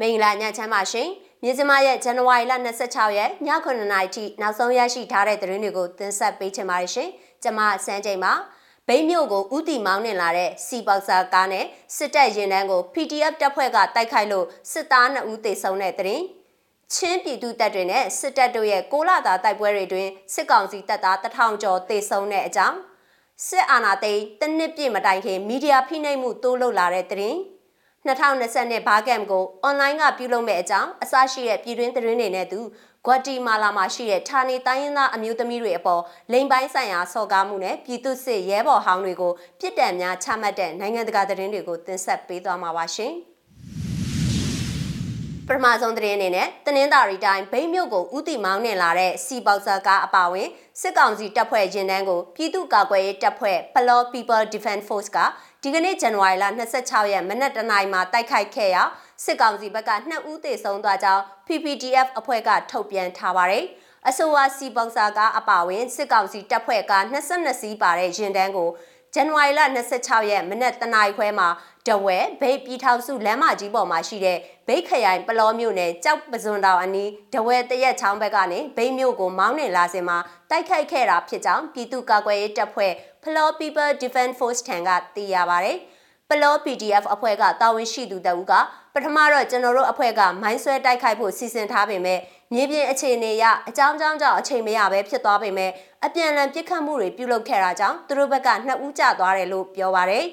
မင်္ဂလာညချမ်းပါရှင်မြင်းစမရဲ့ဇန်နဝါရီလ26ရက်ည9:00နာရီထိနောက်ဆုံးရရှိထားတဲ့သတင်းတွေကိုတင်ဆက်ပေးချင်ပါတယ်ရှင်ကျွန်မစန်းချိန်ပါဘိန်းမြို့ကိုဥတီမောင်းနှင်လာတဲ့စီပေါဆာကားနဲ့စစ်တပ်ရင်တန်းကို PDF တပ်ဖွဲ့ကတိုက်ခိုက်လို့စစ်သား2ဦးသေဆုံးတဲ့သတင်းချင်းပြည်သူတပ်တွေနဲ့စစ်တပ်တို့ရဲ့ကိုလာတာတိုက်ပွဲတွေတွင်စစ်ကောင်စီတပ်သားတထောင်ကျော်သေဆုံးတဲ့အကြောင်းစစ်အာဏာသိမ်းတနစ်ပြည့်မတိုင်ခင်မီဒီယာဖိနှိပ်မှုတိုးလုပ်လာတဲ့သတင်း 2020နှစ်ဘာကမ်ကိုအွန်လိုင်းကပြုလုပ်မဲ့အကြောင်းအစရှိတဲ့ပြည်တွင်းသတင်းတွေနဲ့သူဂွာတီမာလာမှာရှိတဲ့ဌာနေတိုင်းရင်းသားအမျိုးသမီးတွေအပေါ်လိမ်ပိုင်းဆိုင်ရာစော်ကားမှုနဲ့ပြည်သူစစ်ရဲဘော်ဟောင်းတွေကိုပြစ်ဒဏ်များချမှတ်တဲ့နိုင်ငံတကာသတင်းတွေကိုတင်ဆက်ပေးသွားမှာပါရှင်။ပထမဆုံးသတင်းအနေနဲ့တနင်္သာရီတိုင်းဗိမ်းမြို့ကိုဥတီမောင်းနှင်လာတဲ့စီပေါဆာကားအပါဝင်စစ်ကောင်စီတပ်ဖွဲ့ရင်တန်းကိုပြည်သူ့ကာကွယ်ရေးတပ်ဖွဲ့ Palo People Defense Force က ဒီကနေ့ဇန်နဝါရီလ26ရက်မနက်တနာရီမှာတိုက်ခိုက်ခဲ့ရာစစ်ကောင်စီဘက်က2ဦးသေဆုံးသွားကြောင်း PPDF အဖွဲ့ကထုတ်ပြန်ထားပါတယ်။အဆိုပါစီပေါဆာကားအပါဝင်စစ်ကောင်စီတပ်ဖွဲ့က22စီးပါတဲ့ရင်တန်းကိုဇန်နဝါရီလ26ရက်မနက်တနာရီခွဲမှာတဝဲဗိတ်ပြည်ထောင်စုလမ်းမကြီးပေါ်မှာရှိတဲ့ဗိတ်ခရိုင်ပလောမြို့နယ်ကြောက်ပစွန်တောင်အနီးတဝဲတရက်ချောင်းဘက်ကနေဗိတ်မြို့ကိုမောင်းနှင်လာစဉ်မှာတိုက်ခိုက်ခဲ့တာဖြစ်ကြောင်းပြည်သူ့ကာကွယ်ရေးတပ်ဖွဲ့ Flow People Defense Force ထံကသိရပါဗျ။ပလော PDF အဖွဲ့ကတာဝန်ရှိသူတအူးကပထမတော့ကျွန်တော်တို့အဖွဲ့ကမိုင်းဆွဲတိုက်ခိုက်ဖို့စီစဉ်ထားပေမဲ့မြေပြင်အခြေအနေအရအကြောင်းကြောင်းကြောင့်အချိန်မရပဲဖြစ်သွားပေမဲ့အပြန်အလှန်ပြစ်ခတ်မှုတွေပြုလုပ်ခဲ့တာကြောင့်သူတို့ဘက်ကနှစ်ဦးကျသွားတယ်လို့ပြောပါရယ်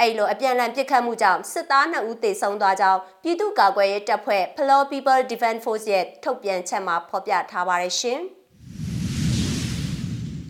အဲ့လိုအပြန်အလှန်ပြစ်ခတ်မှုကြောင့်စစ်သား2ဦးသေဆုံးသွားကြောင်းပြည်သူ့ကာကွယ်ရေးတပ်ဖွဲ့ Flow People Defense Force ရဲ့ထုတ်ပြန်ချက်မှာဖော်ပြထားပါရရှင်။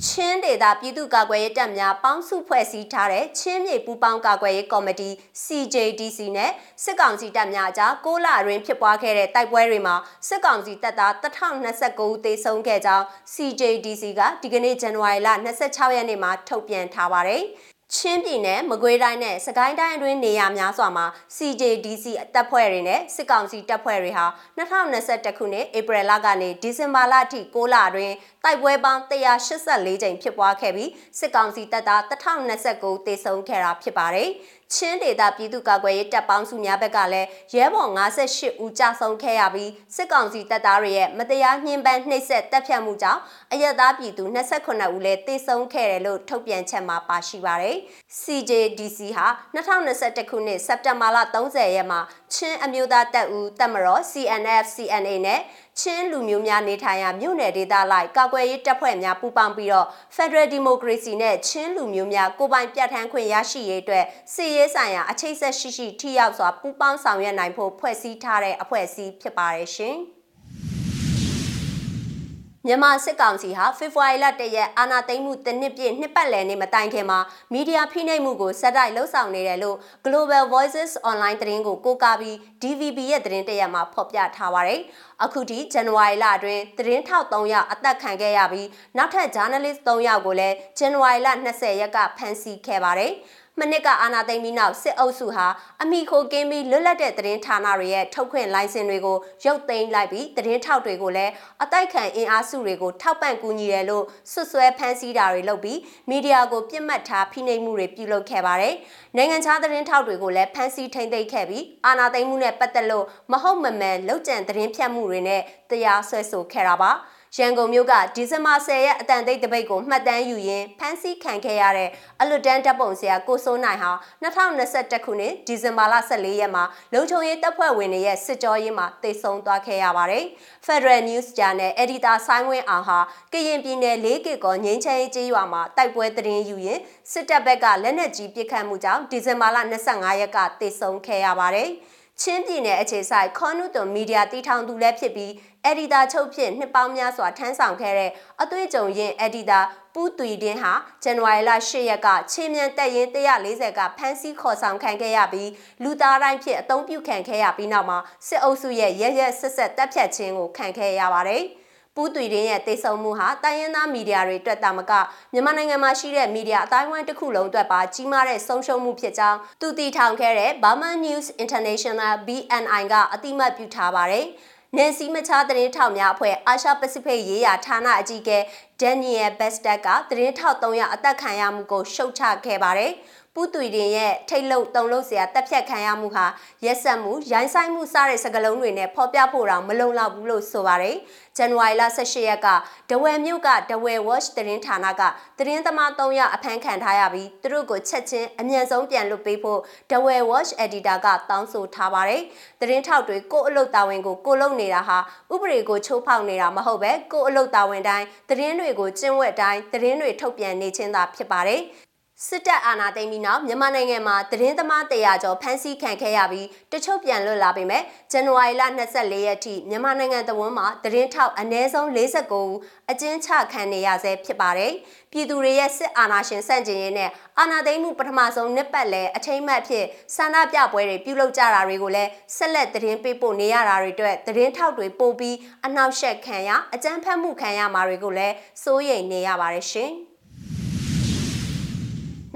ချင်းဒေသပြည်သူ့ကာကွယ်ရေးတပ်များပေါင်းစုဖွဲ့စည်းထားတဲ့ချင်းမြေပူးပေါင်းကာကွယ်ရေးကော်မတီ CJDC နဲ့စစ်ကောင်စီတပ်များကြား6လအတွင်းဖြစ်ပွားခဲ့တဲ့တိုက်ပွဲတွေမှာစစ်ကောင်စီတပ်သား1029ဦးသေဆုံးခဲ့ကြောင်း CJDC ကဒီကနေ့ဇန်နဝါရီလ26ရက်နေ့မှာထုတ်ပြန်ထားပါတယ်။ ချင်းပြည်နယ်မကွေးတိုင်းနဲ့စကိုင်းတိုင်းအတွင်းနေရာများစွာမှာ CJDC တပ်ဖွဲ့တွေနဲ့စစ်ကောင်စီတပ်ဖွဲ့တွေဟာ2021ခုနှစ်ဧပြီလကနေဒီဇင်ဘာလအထိ6လအတွင်းတိုက်ပွဲပေါင်း184ကြိမ်ဖြစ်ပွားခဲ့ပြီးစစ်ကောင်စီတပ်သား1029တေဆုံးခဲ့တာဖြစ်ပါတယ်။ ချင်းဒေသပြည်သူ့ကာကွယ်ရေးတပ်ပေါင်းစုများဘက်ကလည်းရဲဘော်58ဦးကြာဆုံးခဲ့ရပြီးစစ်ကောင်စီတပ်သားတွေရဲ့မတရားညှဉ်းပန်းနှိပ်စက်တပ်ဖြတ်မှုကြောင့်အရက်သားပြည်သူ28ဦးလည်းသေဆုံးခဲ့တယ်လို့ထုတ်ပြန်ချက်မှာပါရှိပါတယ်။ CJDC ဟာ2021ခုနှစ်စက်တင်ဘာလ30ရက်မှာချင်းအမျိုးသားတပ်ဦးတပ်မတော် CNF CNA နဲ့ ချင်းလူမျိုးများနေထိုင်ရာမြို့နယ်ဒေသလိုက်ကာကွယ်ရေးတပ်ဖွဲ့များပူးပေါင်းပြီးတော့ Federal Democracy နဲ့ချင်းလူမျိုးများကိုပိုင်ပြဋ္ဌာန်းခွင့်ရရှိရေးအတွက်စစ်ရေးဆိုင်ရာအခြေဆက်ရှိရှိထိရောက်စွာပူးပေါင်းဆောင်ရွက်နိုင်ဖို့ဖွဲ့စည်းထားတဲ့အဖွဲ့အစည်းဖြစ်ပါတယ်ရှင်။ မြန်မာစစ်ကောင်စီဟာဖေဖော်ဝါရီလ၁ရက်အာဏာသိမ်းမှုတစ်နှစ်ပြည့်နှစ်ပတ်လည်နေ့မတိုင်ခင်မှာမီဒီယာဖိနှိပ်မှုကိုစက်တိုက်လှုပ်ဆောင်နေတယ်လို့ Global Voices Online သတင်းကိုကိုးကားပြီး DVB ရဲ့သတင်းတရက်မှာဖော်ပြထားပါတယ်။အခုထိဇန်နဝါရီလအတွင်းသတင်းထောက်3ယောက်အသက်ခံခဲ့ရပြီးနောက်ထပ် journalist 3ယောက်ကိုလည်းဇန်နဝါရီလ20ရက်ကဖမ်းဆီးခဲ့ပါတယ်။ မနစ်ကအာဏာသိမ်းပြီးနောက်စစ်အုပ်စုဟာအမိခိုကင်းပြီးလွတ်လပ်တဲ့သတင်းဌာနတွေရဲ့ထုတ်ခွင့်လိုင်စင်တွေကိုရုပ်သိမ်းလိုက်ပြီးသတင်းထောက်တွေကိုလည်းအတိုက်ခံအင်အားစုတွေကိုထောက်ပံ့ကူညီတယ်လို့ဆွဆွဲဖမ်းဆီးတာတွေလုပ်ပြီးမီဒီယာကိုပြစ်မှတ်ထားဖိနှိပ်မှုတွေပြုလုပ်ခဲ့ပါတယ်။နိုင်ငံခြားသတင်းထောက်တွေကိုလည်းဖမ်းဆီးထိန်းသိမ်းခဲ့ပြီးအာဏာသိမ်းမှုနဲ့ပတ်သက်လို့မဟုတ်မမှန်လောက်ကျန်သတင်းဖြတ်မှုတွေနဲ့တရားစွဲဆိုခဲ့တာပါ။ ရန်ကုန်မြို့ကဒီဇင်ဘာ10ရက်အတန်တိတ်တပိတ်ကိုမှတ်တမ်းယူရင်းဖမ်းဆီးခံခဲ့ရတဲ့အလွတ်တန်းတပ်ပုံဆရာကိုစိုးနိုင်ဟာ2021ခုနှစ်ဒီဇင်ဘာလ14ရက်မှာလုံခြုံရေးတပ်ဖွဲ့ဝင်တွေရဲ့စစ်ကြောရေးမှာတိတ်ဆုံးသွားခဲ့ရပါတယ်။ Federal News Channel Editor ဆိုင်းဝင်းအောင်ဟာကရင်ပြည်နယ်၄ကီကောငင်းချဲကြေးရွာမှာတိုက်ပွဲသတင်းယူရင်းစစ်တပ်ဘက်ကလက်နက်ကြီးပစ်ခတ်မှုကြောင့်ဒီဇင်ဘာလ25ရက်ကတိတ်ဆုံးခဲ့ရပါတယ်။ ချင်းပြည်နယ်အခြေဆိုင်ခွန်နုတုံမီဒီယာတီထောင်သူလည်းဖြစ်ပြီးအက်ဒီတာချုပ်ဖြစ်နှစ်ပေါင်းများစွာထမ်းဆောင်ခဲ့တဲ့အသွေးကြုံရင်အက်ဒီတာပူးသွီတင်းဟာဇန်နဝါရီလ10ရက်ကချင်းမြန်တက်ရင်140ကဖမ်းဆီးခေါ်ဆောင်ခံခဲ့ရပြီးလူသားတိုင်းဖြစ်အုံပြုခံခဲ့ရပြီးနောက်မှာစစ်အုပ်စုရဲ့ရဲရဲဆက်ဆက်တပ်ဖြတ်ခြင်းကိုခံခဲ့ရပါတယ်။ ပူးသွေတင်းရဲ့တိတ်ဆုံမှုဟာတိုင်းရင်းသားမီဒီယာတွေအတွက်တာမကမြန်မာနိုင်ငံမှာရှိတဲ့မီဒီယာအတိုင်းဝိုင်းတစ်ခုလုံးအတွက်ပါကြီးမားတဲ့ဆုံးရှုံးမှုဖြစ်ကြောင်းသူတည်ထောင်ခဲ့တဲ့ Burma News International BNI ကအတိမတ်ပြုထားပါတယ်။နယ်စီမချသတင်းထောက်များအဖွဲ့အာရှပစိဖိတ်ရေးရာဌာနအကြီးအကဲဒန်နီယယ်ဘက်စတက်ကသတင်းထောက်300အသက်ခံရမှုကိုရှုတ်ချခဲ့ပါတယ်။ ပူးသွီတင်ရဲ့ထိတ်လုံတုံလို့စရာတက်ဖြတ်ခံရမှုဟာရက်ဆက်မှုရိုင်းဆိုင်မှုစတဲ့စကားလုံးတွေနဲ့ဖော်ပြဖို့တော့မလုံလောက်ဘူးလို့ဆိုပါတယ်။ဇန်နဝါရီလ18ရက်ကဒဝယ်မြို့ကဒဝယ် Watch သတင်းဌာနကသတင်းသမား3ယောက်အဖမ်းခံထားရပြီးသူတို့ကိုချက်ချင်းအမြန်ဆုံးပြန်လွှတ်ပေးဖို့ဒဝယ် Watch Editor ကတောင်းဆိုထားပါတယ်။သတင်းထောက်တွေကိုအလုပ်တာဝန်ကိုကိုလုပ်နေတာဟာဥပဒေကိုချိုးဖောက်နေတာမဟုတ်ပဲကိုအလုပ်တာဝန်တိုင်းသတင်းတွေကိုကျင့်ဝတ်တိုင်းသတင်းတွေထုတ်ပြန်နေခြင်းသာဖြစ်ပါတယ် စစ်တပ်အာဏာသိမ်းပြီးနောက်မြန်မာနိုင်ငံမှာသတင်းသမား100ကျော်ဖမ်းဆီးခံခဲ့ရပြီးတချို့ပြန်လွတ်လာပေမဲ့ဇန်နဝါရီလ24ရက်ထိမြန်မာနိုင်ငံသဝန်းမှာသတင်းထောက်အနည်းဆုံး49ဦးအကျဉ်းချခံနေရဆဲဖြစ်ပါတယ်။ပြည်သူတွေရဲ့စစ်အာဏာရှင်ဆန့်ကျင်ရေးနဲ့အာဏာသိမ်းမှုပထမဆုံးနှစ်ပတ်လည်အထိမ်းအမှတ်ဖြစ်ဆန္ဒပြပွဲတွေပြုလုပ်ကြတာတွေကိုလည်းဆက်လက်သတင်းပေးပို့နေရတာတွေအတွက်သတင်းထောက်တွေပို့ပြီးအနှောက်ယှက်ခံရအကြမ်းဖက်မှုခံရမှာတွေကိုလည်းစိုးရိမ်နေရပါတယ်ရှင်။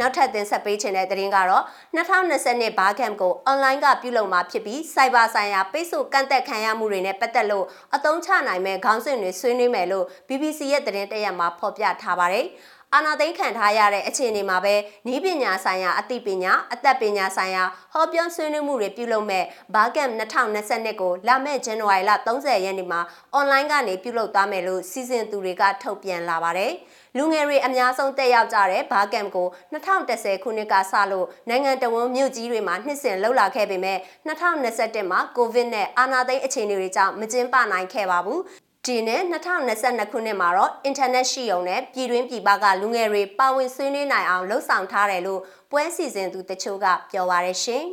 နောက်ထပ်တင်ဆက်ပေးချင်တဲ့သတင်းကတော့2020နှစ်ဘားကမ်ကိုအွန်လိုင်းကပြုလုပ်မှာဖြစ်ပြီးစိုက်ဘာဆိုင်ရာပိတ်ဆို့ကန့်သက်ခံရမှုတွေနဲ့ပတ်သက်လို့အသုံးချနိုင်မဲ့ခေါင်းစဉ်တွေဆွေးနွေးမယ်လို့ BBC ရဲ့သတင်းတရက်မှာဖော်ပြထားပါတယ်။ အာနာသိန်းခံထားရတဲ့အခြေအနေမှာပဲနီးပညာဆိုင်ရာအသိပညာအသက်ပညာဆိုင်ရာဟောပြောဆွေးနွေးမှုတွေပြုလုပ်မဲ့ဘာကမ်2022ကိုလာမယ့်ဇန်နဝါရီလ30ရက်နေ့မှာအွန်လိုင်းကနေပြုလုပ်သွားမယ်လို့စီစဉ်သူတွေကထုတ်ပြန်လာပါတယ်။လူငယ်တွေအများဆုံးတက်ရောက်ကြတဲ့ဘာကမ်ကို2010ခုနှစ်ကစလို့နိုင်ငံတော်ဝန်မြို့ကြီးတွေမှာနှစ်စဉ်လှုပ်လာခဲ့ပေမဲ့2021မှာကိုဗစ်နဲ့အာဏာသိမ်းအခြေအနေတွေကြောင့်မကျင်းပနိုင်ခဲ့ပါဘူး ဒီနဲ့2022ခုနှစ်မှာတော့အင်တာနက်ရှိုံနဲ့ပြည်တွင်းပြည်ပကလူငယ်တွေပါဝင်ဆွေးနွေးနိုင်အောင်လှုံ့ဆော်ထားတယ်လို့ပွဲစီစဉ်သူတချို့ကပြောပါရရှင်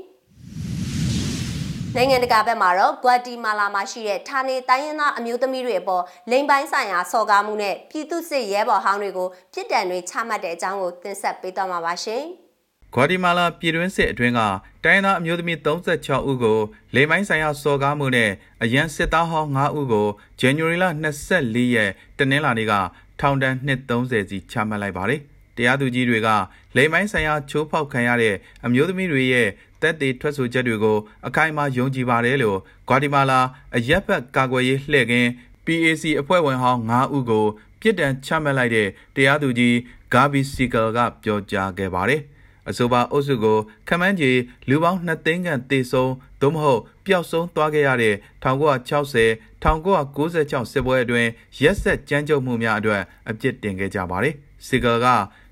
နိုင်ငံတကာဘက်မှာတော့ဂွာတီမာလာမှာရှိတဲ့ဌာနေတိုင်းရင်းသားအမျိုးသမီးတွေအပေါ်လိမ်ပိုင်းဆိုင်ရာစော်ကားမှုနဲ့ပြည်သူစစ်ရဲဘော်ဟောင်းတွေကိုပြစ်ဒဏ်တွေချမှတ်တဲ့အကြောင်းကိုတင်ဆက်ပေးသွားမှာပါရှင်။ ဂွာတီမာလာပြည်တွင်းစစ်အတွင်းကတိုင်းသားအမျိုးသမီး36ဦးကိုလိမ်မိုင်းဆိုင်ရာစော်ကားမှုနဲ့အရန်စစ်သားဟောင်း9ဦးကိုဇန်နဝါရီလ24ရက်တနင်္လာနေ့ကထောင်ဒဏ်230စီချမှတ်လိုက်ပါတယ်။တရားသူကြီးတွေကလိမ်မိုင်းဆိုင်ရာချိုးဖောက်ခံရတဲ့အမျိုးသမီးတွေရဲ့တက်သေးထွက်ဆိုချက်တွေကိုအခိုင်အမာယုံကြည်ပါတယ်လို့ဂွာတီမာလာအရက်ဘတ်ကာကွယ်ရေးလှည့်ကင်း PAC အဖွဲ့ဝင်ဟောင်း9ဦးကိုပြစ်ဒဏ်ချမှတ်လိုက်တဲ့တရားသူကြီးဂါဘီစီကယ်ကပြောကြားခဲ့ပါတယ်။ အဆိုပါအုပ်စုကိုခမန်းကြီးလူပေါင်း2သိန်းခန့်တေဆုံးသို့မဟုတ်ပျောက်ဆုံးသွားခဲ့ရတဲ့1960 1996စစ်ပွဲအတွင်းရက်ဆက်ကြမ်းကြုတ်မှုများအတွက်အပြစ်တင်ခဲ့ကြပါတယ်။စီဂယ်က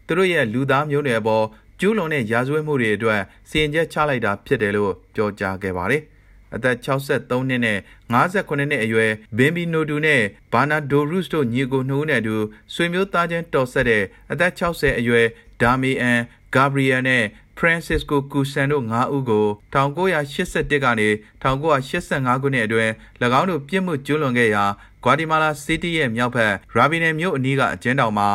သူတို့ရဲ့လူသားမျိုးနွယ်ပေါ်ကျူးလွန်တဲ့ရာဇဝတ်မှုတွေအတွက်စီရင်ချက်ချလိုက်တာဖြစ်တယ်လို့ပြောကြားခဲ့ပါတယ်။အသက်63နှစ်နဲ့58နှစ်အရွယ်ဘင်ဘီနိုတူနဲ့ဘာနာဒိုရုစ်တို့ညီကိုနှိုးနဲ့တူဆွေမျိုးသားချင်းတော်ဆက်တဲ့အသက်60အရွယ်ဒါမီအန် ဂါဘရီယယ်နဲ့ Francisco Cusan တို့၅ဦးကို1981ကနေ1985ခုနှစ်အတွင်း၎င်းတို့ပြစ်မှုကျူးလွန်ခဲ့ရာဂွာတီမာလာစီးတီးရဲ့မြောက်ဘက်ရာဘီနယ်မြို့အနီးကအကျဉ်းတောင်မှာ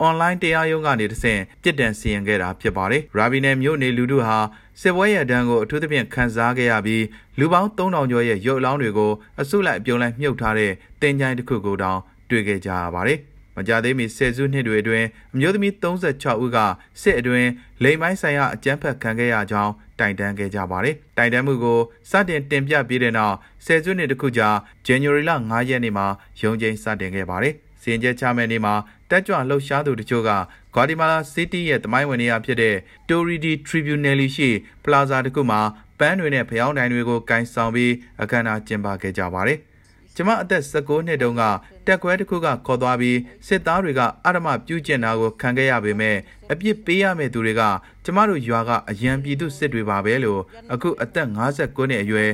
အွန်လိုင်းတရားရုံးကနေတဆင့်ပြစ်ဒဏ်စီရင်ခဲ့တာဖြစ်ပါတယ်။ရာဘီနယ်မြို့နေလူတို့ဟာစစ်ပွဲရဒဏ်ကိုအထူးသဖြင့်ခံစားခဲ့ရပြီးလူပေါင်း3000ကျော်ရဲ့ရုပ်အလောင်းတွေကိုအစုလိုက်အပြုံလိုက်မြုပ်ထားတဲ့တင်ကြိုင်တစ်ခုကိုတောင်တွေ့ခဲ့ကြရပါတယ်။ မကြသေးမီဆယ်စုနှစ်တွေအတွင်းအမျိုးသမီး36ဦးကစစ်အတွင်းလိမ်ပိုင်းဆိုင်ရာအကြမ်းဖက်ခံခဲ့ရကြောင်းတိုင်တန်းခဲ့ကြပါတယ်။တိုင်တန်းမှုကိုစတင်တင်ပြပြီးတဲ့နောက်ဆယ်စုနှစ်တခုကြာဇန်နဝါရီလ9ရက်နေ့မှာရုံးချိန်စတင်ခဲ့ပါတယ်။စီရင်ချက်ချမဲ့နေ့မှာတက်ကြွလှုပ်ရှားသူတချို့ကဂွာတီမာလာစီးတီးရဲ့တမိုင်းဝင်နေရာဖြစ်တဲ့ Toridi Tribunal ရှိပလာဇာတစ်ခုမှာပန်းတွေနဲ့ဖျောင်းတိုင်တွေကိုကင်ဆောင်ပြီးအခမ်းအနားကျင်းပခဲ့ကြပါတယ်။ကျမအသက်16နှစ်တုန်းက တက်ကွဲတစ်ခုကခေါ်သွားပြီးစစ်သားတွေကအဓမ္မပြုကျင့်တာကိုခံခဲ့ရပေမဲ့အပြစ်ပေးရမယ့်သူတွေကကျမတို့ရွာကအရန်ပြည်သူစစ်တွေပါပဲလို့အခုအသက်59နှစ်အရွယ်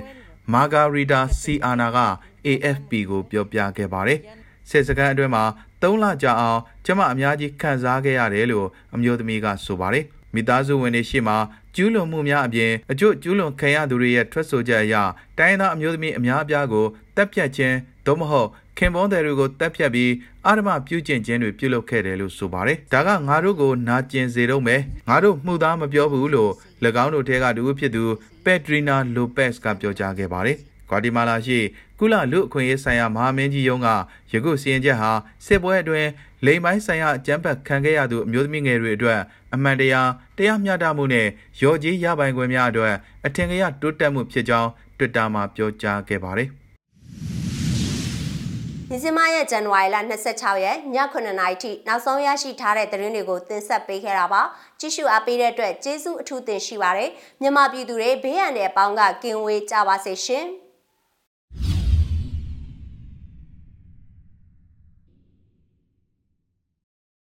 မာဂါရီတာစီအာနာက AFP ကိုပြောပြခဲ့ပါတယ်။စစ်စခန်းအတွင်းမှာ3လကြာအောင်ကျမအများကြီးခံစားခဲ့ရတယ်လို့အမျိုးသမီးကဆိုပါတယ်။မိသားစုဝင်တွေရှိမှကျူးလွန်မှုများအပြင်အကျို့ကျူးလွန်ခံရသူတွေရဲ့ထွက်ဆိုချက်အရတိုင်းသားအမျိုးသမီးအများအပြားကိုတပ်ဖြတ်ခြင်းသို့မဟုတ် ခင်ပွန်းတယ်တွေကိုတပ်ဖြတ်ပြီးအာရမပြုကျင့်ခြင်းတွေပြုလုပ်ခဲ့တယ်လို့ဆိုပါတယ်။ဒါကငါတို့ကိုနာကျင်စေတော့မယ်။ငါတို့မှုသားမပြောဘူးလို့၎င်းတို့ထဲကတူဖြစ်သူပက်ဒရီနာလိုပက်စ်ကပြောကြားခဲ့ပါတယ်။ဂွာတီမာလာရှိကုလလူအခွင့်အရေးဆိုင်ရာမဟာမင်းကြီးရုံးကယခုစီရင်ချက်ဟာစစ်ပွဲအတွင်းလိမ်ပိုင်းဆိုင်ရာအကြမ်းဖက်ခံခဲ့ရသူအမျိုးသမီးငယ်တွေအတွက်အမှန်တရားတရားမျှတမှုနဲ့ရော်ကြီးရပိုင်ခွင့်များအတွက်အထင်ကရတိုးတက်မှုဖြစ်ကြောင်း Twitter မှာပြောကြားခဲ့ပါတယ်။ ဒီဇင်ဘာရဲ့ဇန်နဝါရီလ26ရက်ည9:00နာရီထိနောက်ဆုံးရရှိထားတဲ့သတင်းတွေကိုတင်ဆက်ပေးခဲ့တာပါကြည့်ရှုအားပေးတဲ့အတွက်ကျေးဇူးအထူးတင်ရှိပါတယ်မြန်မာပြည်သူတွေဘေးရန်တဲ့အပေါင်းကကင်ဝေးကြပါစေရှင်